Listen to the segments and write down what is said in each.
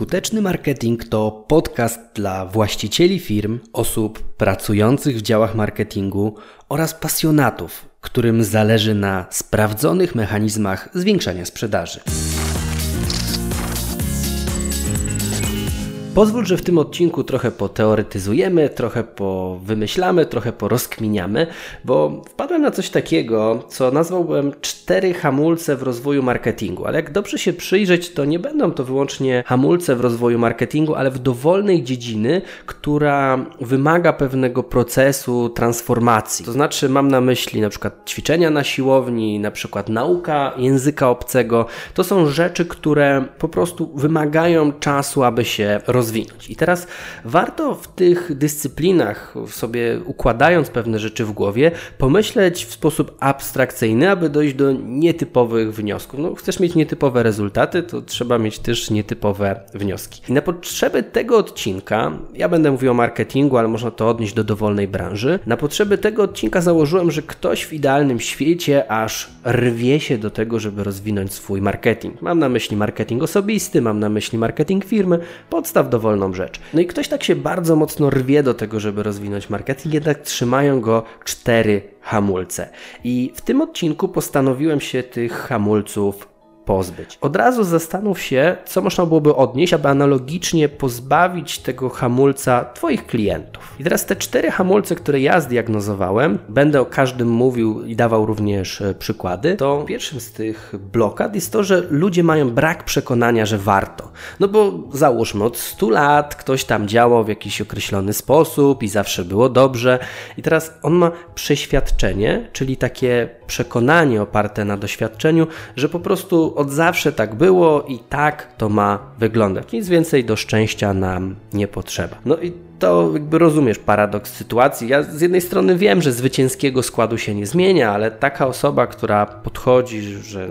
Skuteczny marketing to podcast dla właścicieli firm, osób pracujących w działach marketingu oraz pasjonatów, którym zależy na sprawdzonych mechanizmach zwiększania sprzedaży. Pozwól, że w tym odcinku trochę poteoretyzujemy, trochę powymyślamy, trochę porozkminiamy, bo wpadłem na coś takiego, co nazwałbym cztery hamulce w rozwoju marketingu. Ale jak dobrze się przyjrzeć, to nie będą to wyłącznie hamulce w rozwoju marketingu, ale w dowolnej dziedziny, która wymaga pewnego procesu transformacji. To znaczy, mam na myśli na przykład ćwiczenia na siłowni, na przykład nauka języka obcego. To są rzeczy, które po prostu wymagają czasu, aby się rozwijać rozwinąć. I teraz warto w tych dyscyplinach, sobie układając pewne rzeczy w głowie, pomyśleć w sposób abstrakcyjny, aby dojść do nietypowych wniosków. No, chcesz mieć nietypowe rezultaty, to trzeba mieć też nietypowe wnioski. I na potrzeby tego odcinka, ja będę mówił o marketingu, ale można to odnieść do dowolnej branży. Na potrzeby tego odcinka założyłem, że ktoś w idealnym świecie aż rwie się do tego, żeby rozwinąć swój marketing. Mam na myśli marketing osobisty, mam na myśli marketing firmy, podstaw dowolną rzecz. No i ktoś tak się bardzo mocno rwie do tego, żeby rozwinąć marketing, jednak trzymają go cztery hamulce. I w tym odcinku postanowiłem się tych hamulców pozbyć. Od razu zastanów się, co można byłoby odnieść, aby analogicznie pozbawić tego hamulca Twoich klientów. I teraz te cztery hamulce, które ja zdiagnozowałem, będę o każdym mówił i dawał również e, przykłady, to pierwszym z tych blokad jest to, że ludzie mają brak przekonania, że warto. No bo załóżmy, od 100 lat ktoś tam działał w jakiś określony sposób i zawsze było dobrze i teraz on ma przeświadczenie, czyli takie przekonanie oparte na doświadczeniu, że po prostu od zawsze tak było i tak to ma wyglądać. Nic więcej do szczęścia nam nie potrzeba. No i to jakby rozumiesz paradoks sytuacji. Ja z jednej strony wiem, że zwycięskiego składu się nie zmienia, ale taka osoba, która podchodzi, że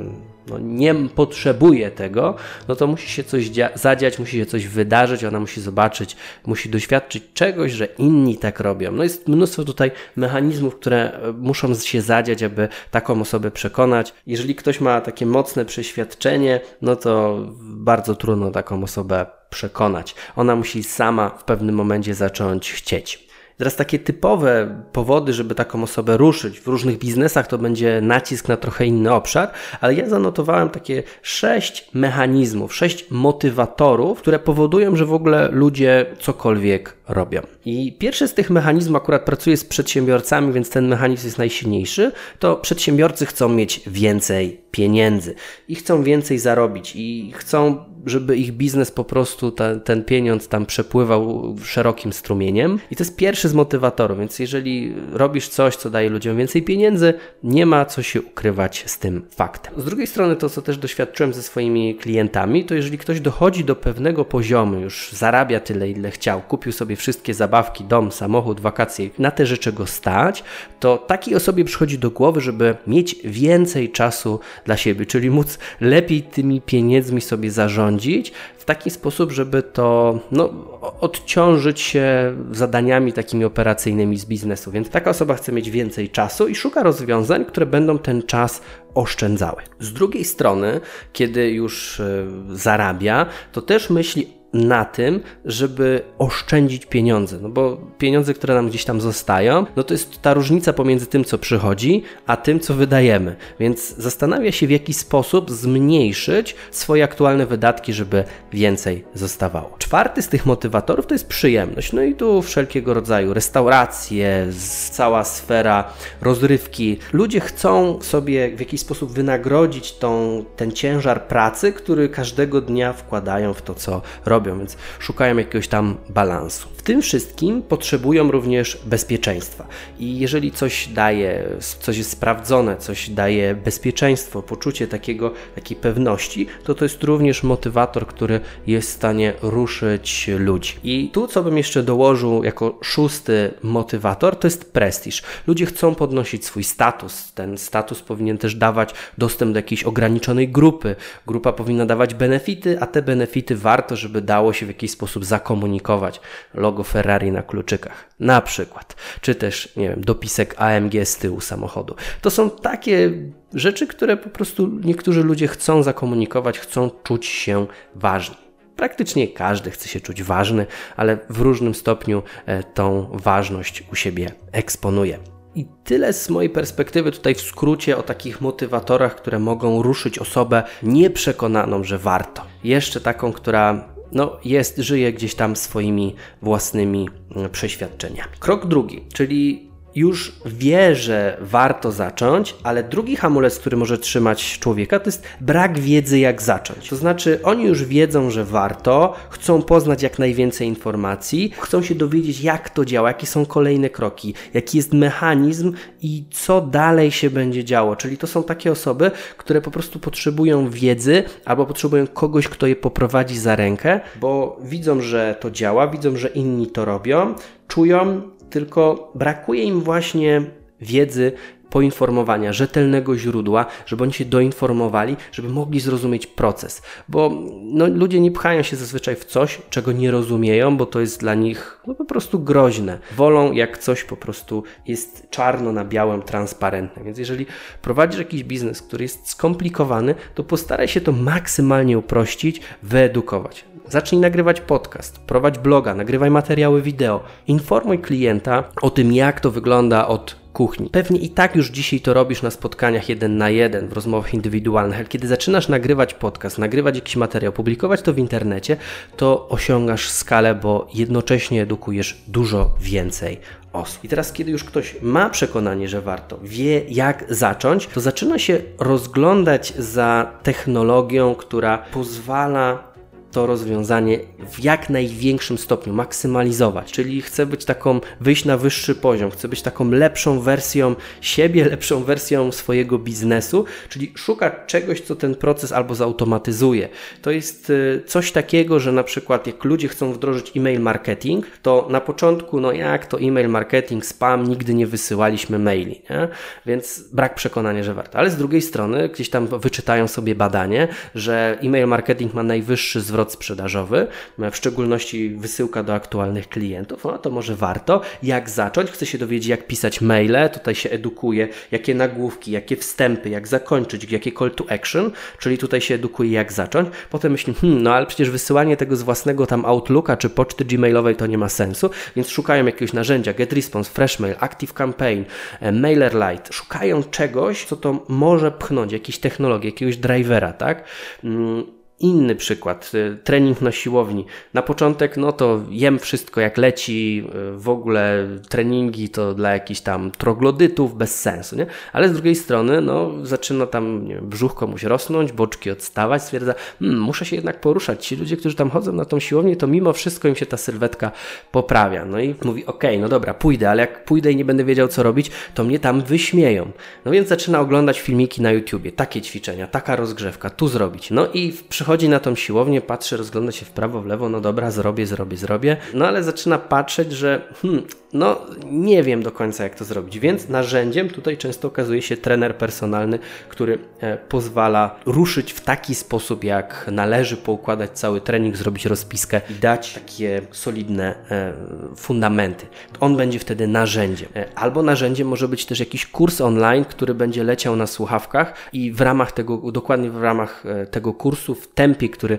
no, nie potrzebuje tego, no to musi się coś zadziać, musi się coś wydarzyć, ona musi zobaczyć, musi doświadczyć czegoś, że inni tak robią. No jest mnóstwo tutaj mechanizmów, które e, muszą się zadziać, aby taką osobę przekonać. Jeżeli ktoś ma takie mocne przeświadczenie, no to bardzo trudno taką osobę przekonać. Ona musi sama w pewnym momencie zacząć chcieć. Teraz takie typowe powody, żeby taką osobę ruszyć w różnych biznesach, to będzie nacisk na trochę inny obszar, ale ja zanotowałem takie sześć mechanizmów, sześć motywatorów, które powodują, że w ogóle ludzie cokolwiek robią. I pierwszy z tych mechanizmów akurat pracuje z przedsiębiorcami, więc ten mechanizm jest najsilniejszy. To przedsiębiorcy chcą mieć więcej pieniędzy i chcą więcej zarobić i chcą, żeby ich biznes po prostu ta, ten pieniądz tam przepływał szerokim strumieniem. I to jest pierwszy z motywatorów, więc jeżeli robisz coś, co daje ludziom więcej pieniędzy, nie ma co się ukrywać z tym faktem. Z drugiej strony, to co też doświadczyłem ze swoimi klientami, to jeżeli ktoś dochodzi do pewnego poziomu, już zarabia tyle, ile chciał, kupił sobie wszystkie zabawki, dom, samochód, wakacje, na te rzeczy go stać, to takiej osobie przychodzi do głowy, żeby mieć więcej czasu dla siebie, czyli móc lepiej tymi pieniędzmi sobie zarządzić w taki sposób, żeby to no, odciążyć się zadaniami takimi operacyjnymi z biznesu. Więc taka osoba chce mieć więcej czasu i szuka rozwiązań, które będą ten czas oszczędzały. Z drugiej strony, kiedy już e, zarabia, to też myśli na tym, żeby oszczędzić pieniądze, no bo pieniądze, które nam gdzieś tam zostają, no to jest ta różnica pomiędzy tym, co przychodzi, a tym, co wydajemy. Więc zastanawia się, w jaki sposób zmniejszyć swoje aktualne wydatki, żeby więcej zostawało. Czwarty z tych motywatorów to jest przyjemność. No i tu wszelkiego rodzaju restauracje, cała sfera rozrywki. Ludzie chcą sobie w jakiś sposób wynagrodzić tą, ten ciężar pracy, który każdego dnia wkładają w to, co robią robią, więc szukają jakiegoś tam balansu. W tym wszystkim potrzebują również bezpieczeństwa. I jeżeli coś daje, coś jest sprawdzone, coś daje bezpieczeństwo, poczucie takiego, takiej pewności, to to jest również motywator, który jest w stanie ruszyć ludzi. I tu, co bym jeszcze dołożył jako szósty motywator, to jest prestiż. Ludzie chcą podnosić swój status. Ten status powinien też dawać dostęp do jakiejś ograniczonej grupy. Grupa powinna dawać benefity, a te benefity warto, żeby dało się w jakiś sposób zakomunikować logo Ferrari na kluczykach, na przykład, czy też, nie wiem, dopisek AMG z tyłu samochodu. To są takie rzeczy, które po prostu niektórzy ludzie chcą zakomunikować, chcą czuć się ważni. praktycznie każdy chce się czuć ważny, ale w różnym stopniu e, tą ważność u siebie eksponuje. I tyle z mojej perspektywy tutaj w skrócie o takich motywatorach, które mogą ruszyć osobę nieprzekonaną, że warto. Jeszcze taką, która no, jest, żyje gdzieś tam swoimi własnymi mm, przeświadczeniami. Krok drugi, czyli już wie, że warto zacząć, ale drugi hamulec, który może trzymać człowieka, to jest brak wiedzy, jak zacząć. To znaczy, oni już wiedzą, że warto, chcą poznać jak najwięcej informacji, chcą się dowiedzieć, jak to działa, jakie są kolejne kroki, jaki jest mechanizm i co dalej się będzie działo. Czyli to są takie osoby, które po prostu potrzebują wiedzy albo potrzebują kogoś, kto je poprowadzi za rękę, bo widzą, że to działa, widzą, że inni to robią, czują, tylko brakuje im właśnie wiedzy, poinformowania, rzetelnego źródła, żeby oni się doinformowali, żeby mogli zrozumieć proces. Bo no, ludzie nie pchają się zazwyczaj w coś, czego nie rozumieją, bo to jest dla nich no, po prostu groźne. Wolą, jak coś po prostu jest czarno na białym, transparentne. Więc jeżeli prowadzisz jakiś biznes, który jest skomplikowany, to postaraj się to maksymalnie uprościć, wyedukować. Zacznij nagrywać podcast, prowadź bloga, nagrywaj materiały wideo. Informuj klienta o tym, jak to wygląda od kuchni. Pewnie i tak już dzisiaj to robisz na spotkaniach jeden na jeden, w rozmowach indywidualnych, ale kiedy zaczynasz nagrywać podcast, nagrywać jakiś materiał, publikować to w internecie, to osiągasz skalę, bo jednocześnie edukujesz dużo więcej osób. I teraz, kiedy już ktoś ma przekonanie, że warto, wie jak zacząć, to zaczyna się rozglądać za technologią, która pozwala to rozwiązanie w jak największym stopniu maksymalizować, czyli chcę być taką, wyjść na wyższy poziom, chcę być taką lepszą wersją siebie, lepszą wersją swojego biznesu, czyli szuka czegoś, co ten proces albo zautomatyzuje. To jest y, coś takiego, że na przykład jak ludzie chcą wdrożyć e-mail marketing, to na początku, no jak to e-mail marketing, spam, nigdy nie wysyłaliśmy maili, nie? więc brak przekonania, że warto. Ale z drugiej strony gdzieś tam wyczytają sobie badanie, że e-mail marketing ma najwyższy zwrot zwrot sprzedażowy, w szczególności wysyłka do aktualnych klientów, no to może warto. Jak zacząć? Chcę się dowiedzieć, jak pisać maile, tutaj się edukuje, jakie nagłówki, jakie wstępy, jak zakończyć, jakie call to action, czyli tutaj się edukuje, jak zacząć. Potem myślę, hmm, no ale przecież wysyłanie tego z własnego tam Outlooka czy poczty gmailowej to nie ma sensu, więc szukają jakiegoś narzędzia, GetResponse, FreshMail, ActiveCampaign, e, MailerLite, szukają czegoś, co to może pchnąć, jakiejś technologii, jakiegoś drivera, tak? Inny przykład, y, trening na siłowni. Na początek, no to jem wszystko jak leci, y, w ogóle treningi to dla jakichś tam troglodytów bez sensu, nie? Ale z drugiej strony, no zaczyna tam nie wiem, brzuch komuś rosnąć, boczki odstawać, stwierdza, hmm, muszę się jednak poruszać. Ci ludzie, którzy tam chodzą na tą siłownię, to mimo wszystko im się ta sylwetka poprawia. No i mówi, okej, okay, no dobra, pójdę, ale jak pójdę i nie będę wiedział, co robić, to mnie tam wyśmieją. No więc zaczyna oglądać filmiki na YouTubie, takie ćwiczenia, taka rozgrzewka, tu zrobić. No i przychodzi przychodzi na tą siłownię, patrzy, rozgląda się w prawo, w lewo, no dobra, zrobię, zrobię, zrobię. No ale zaczyna patrzeć, że hmm, no nie wiem do końca jak to zrobić, więc narzędziem tutaj często okazuje się trener personalny, który e, pozwala ruszyć w taki sposób, jak należy poukładać cały trening, zrobić rozpiskę i dać takie solidne e, fundamenty. On będzie wtedy narzędziem. E, albo narzędziem może być też jakiś kurs online, który będzie leciał na słuchawkach i w ramach tego, dokładnie w ramach tego kursu, w tempie, który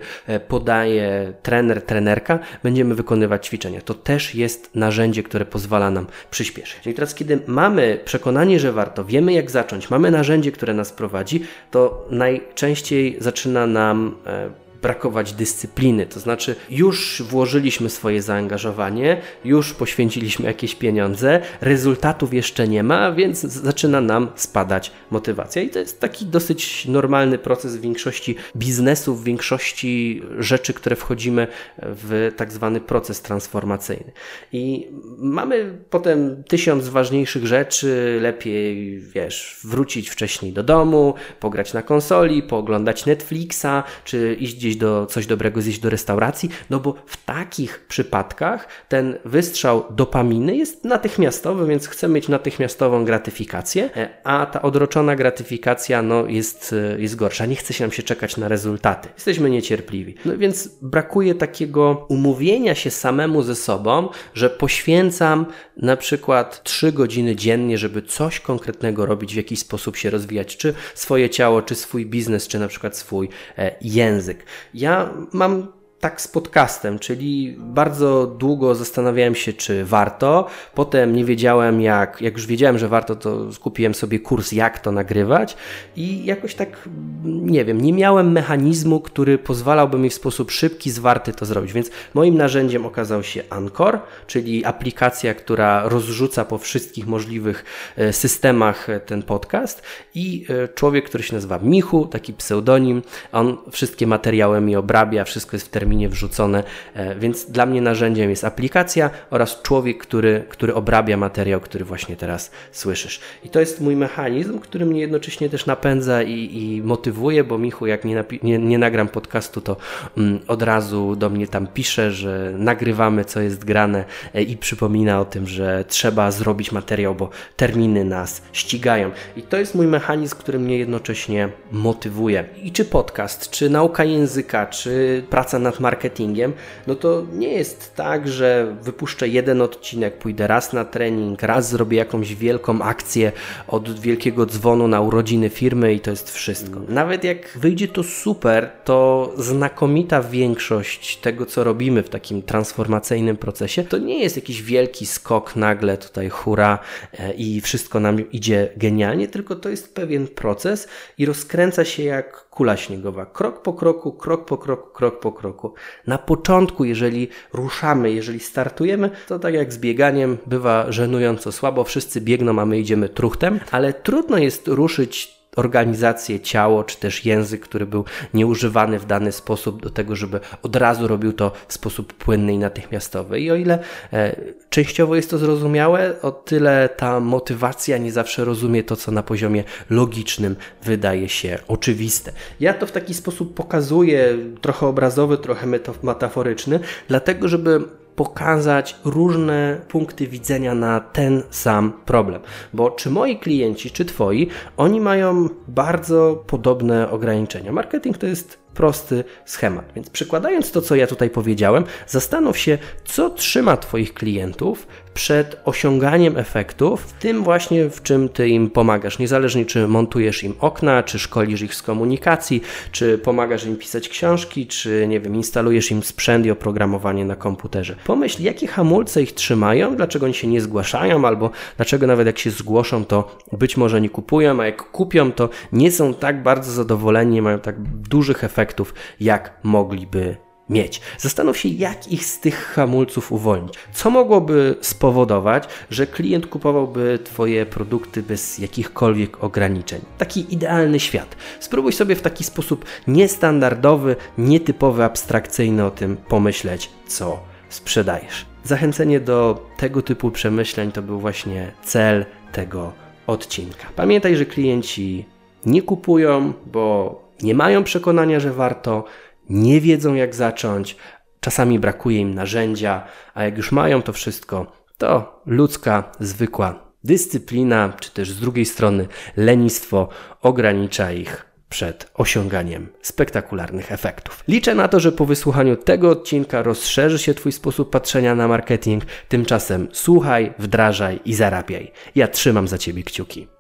podaje trener, trenerka, będziemy wykonywać ćwiczenia. To też jest narzędzie, które pozwala pozwala nam przyspieszyć. I teraz, kiedy mamy przekonanie, że warto, wiemy jak zacząć, mamy narzędzie, które nas prowadzi, to najczęściej zaczyna nam e, brakować dyscypliny. To znaczy, już włożyliśmy swoje zaangażowanie, już poświęciliśmy jakieś pieniądze, rezultatów jeszcze nie ma, więc zaczyna nam spadać motywacja. I to jest taki dosyć normalny proces w większości biznesów, w większości rzeczy, które wchodzimy w tak zwany proces transformacyjny. I mamy potem tysiąc ważniejszych rzeczy, lepiej, wiesz, wrócić wcześniej do domu, pograć na konsoli, pooglądać Netflixa, czy iść gdzieś do, coś dobrego zjeść do restauracji, no bo w takich przypadkach ten wystrzał dopaminy jest natychmiastowy, więc chcemy mieć natychmiastową gratyfikację, e, a ta odroczona gratyfikacja no, jest, e, jest gorsza. Nie chce się nam się czekać na rezultaty. Jesteśmy niecierpliwi. No więc brakuje takiego umówienia się samemu ze sobą, że poświęcam na przykład 3 godziny dziennie, żeby coś konkretnego robić, w jakiś sposób się rozwijać, czy swoje ciało, czy swój biznes, czy na przykład swój e, język. Ja mam tak z podcastem, czyli bardzo długo zastanawiałem się, czy warto. Potem nie wiedziałem, jak, jak już wiedziałem, że warto, to skupiłem sobie kurs, jak to nagrywać i jakoś tak, nie wiem, nie miałem mechanizmu, który pozwalałby mi w sposób szybki, zwarty to zrobić. Więc moim narzędziem okazał się Anchor, czyli aplikacja, która rozrzuca po wszystkich możliwych e, systemach e, ten podcast i e, człowiek, który się nazywa Michu, taki pseudonim, on wszystkie materiały mi obrabia, wszystko jest w terminie terminie wrzucone, e, więc dla mnie narzędziem jest aplikacja oraz człowiek, który, który obrabia materiał, który właśnie teraz słyszysz. I to jest mój mechanizm, który mnie jednocześnie też napędza i, i motywuje, bo Michu, jak nie, nie, nie nagram podcastu, to mm, od razu do mnie tam pisze, że nagrywamy, co jest grane e, i przypomina o tym, że trzeba zrobić materiał, bo terminy nas ścigają. I to jest mój mechanizm, który mnie jednocześnie motywuje. I czy podcast, czy nauka języka, czy praca nad marketingiem, no to nie jest tak, że wypuszczę jeden odcinek, pójdę raz na trening, raz zrobię jakąś wielką akcję od wielkiego dzwonu na urodziny firmy i to jest wszystko. Nawet jak wyjdzie to super, to znakomita większość tego, co robimy w takim transformacyjnym procesie, to nie jest jakiś wielki skok nagle tutaj hura e, i wszystko nam idzie genialnie, tylko to jest pewien proces i rozkręca się jak kula śniegowa. Krok po kroku, krok po kroku, krok po kroku. Na początku, jeżeli ruszamy, jeżeli startujemy, to tak jak z bieganiem bywa żenująco słabo, wszyscy biegną, a my idziemy truchtem, ale trudno jest ruszyć organizację, ciało, czy też język, który był nieużywany w dany sposób do tego, żeby od razu robił to w sposób płynny i natychmiastowy. I o ile e, częściowo jest to zrozumiałe, o tyle ta motywacja nie zawsze rozumie to, co na poziomie logicznym wydaje się oczywiste. Ja to w taki sposób pokazuję, trochę obrazowy, trochę metaforyczny, dlatego, żeby pokazać różne punkty widzenia na ten sam problem. Bo czy moi klienci, czy twoi, oni mają bardzo podobne ograniczenia. Marketing to jest prosty schemat. Więc przykładając to, co ja tutaj powiedziałem, zastanów się, co trzyma Twoich klientów przed osiąganiem efektów, w tym właśnie w czym Ty im pomagasz. Niezależnie czy montujesz im okna, czy szkolisz ich z komunikacji, czy pomagasz im pisać książki, czy nie wiem, instalujesz im sprzęt i oprogramowanie na komputerze. Pomyśl, jakie hamulce ich trzymają, dlaczego oni się nie zgłaszają, albo dlaczego nawet jak się zgłoszą, to być może nie kupują, a jak kupią, to nie są tak bardzo zadowoleni, nie mają tak dużych efektów, jak mogliby mieć. Zastanów się, jak ich z tych hamulców uwolnić. Co mogłoby spowodować, że klient kupowałby Twoje produkty bez jakichkolwiek ograniczeń? Taki idealny świat. Spróbuj sobie w taki sposób niestandardowy, nietypowy, abstrakcyjny o tym pomyśleć, co sprzedajesz. Zachęcenie do tego typu przemyśleń to był właśnie cel tego odcinka. Pamiętaj, że klienci nie kupują, bo nie mają przekonania, że warto, nie wiedzą jak zacząć, czasami brakuje im narzędzia, a jak już mają to wszystko, to ludzka, zwykła dyscyplina, czy też z drugiej strony lenistwo ogranicza ich przed osiąganiem spektakularnych efektów. Liczę na to, że po wysłuchaniu tego odcinka rozszerzy się Twój sposób patrzenia na marketing. Tymczasem słuchaj, wdrażaj i zarabiaj. Ja trzymam za Ciebie kciuki.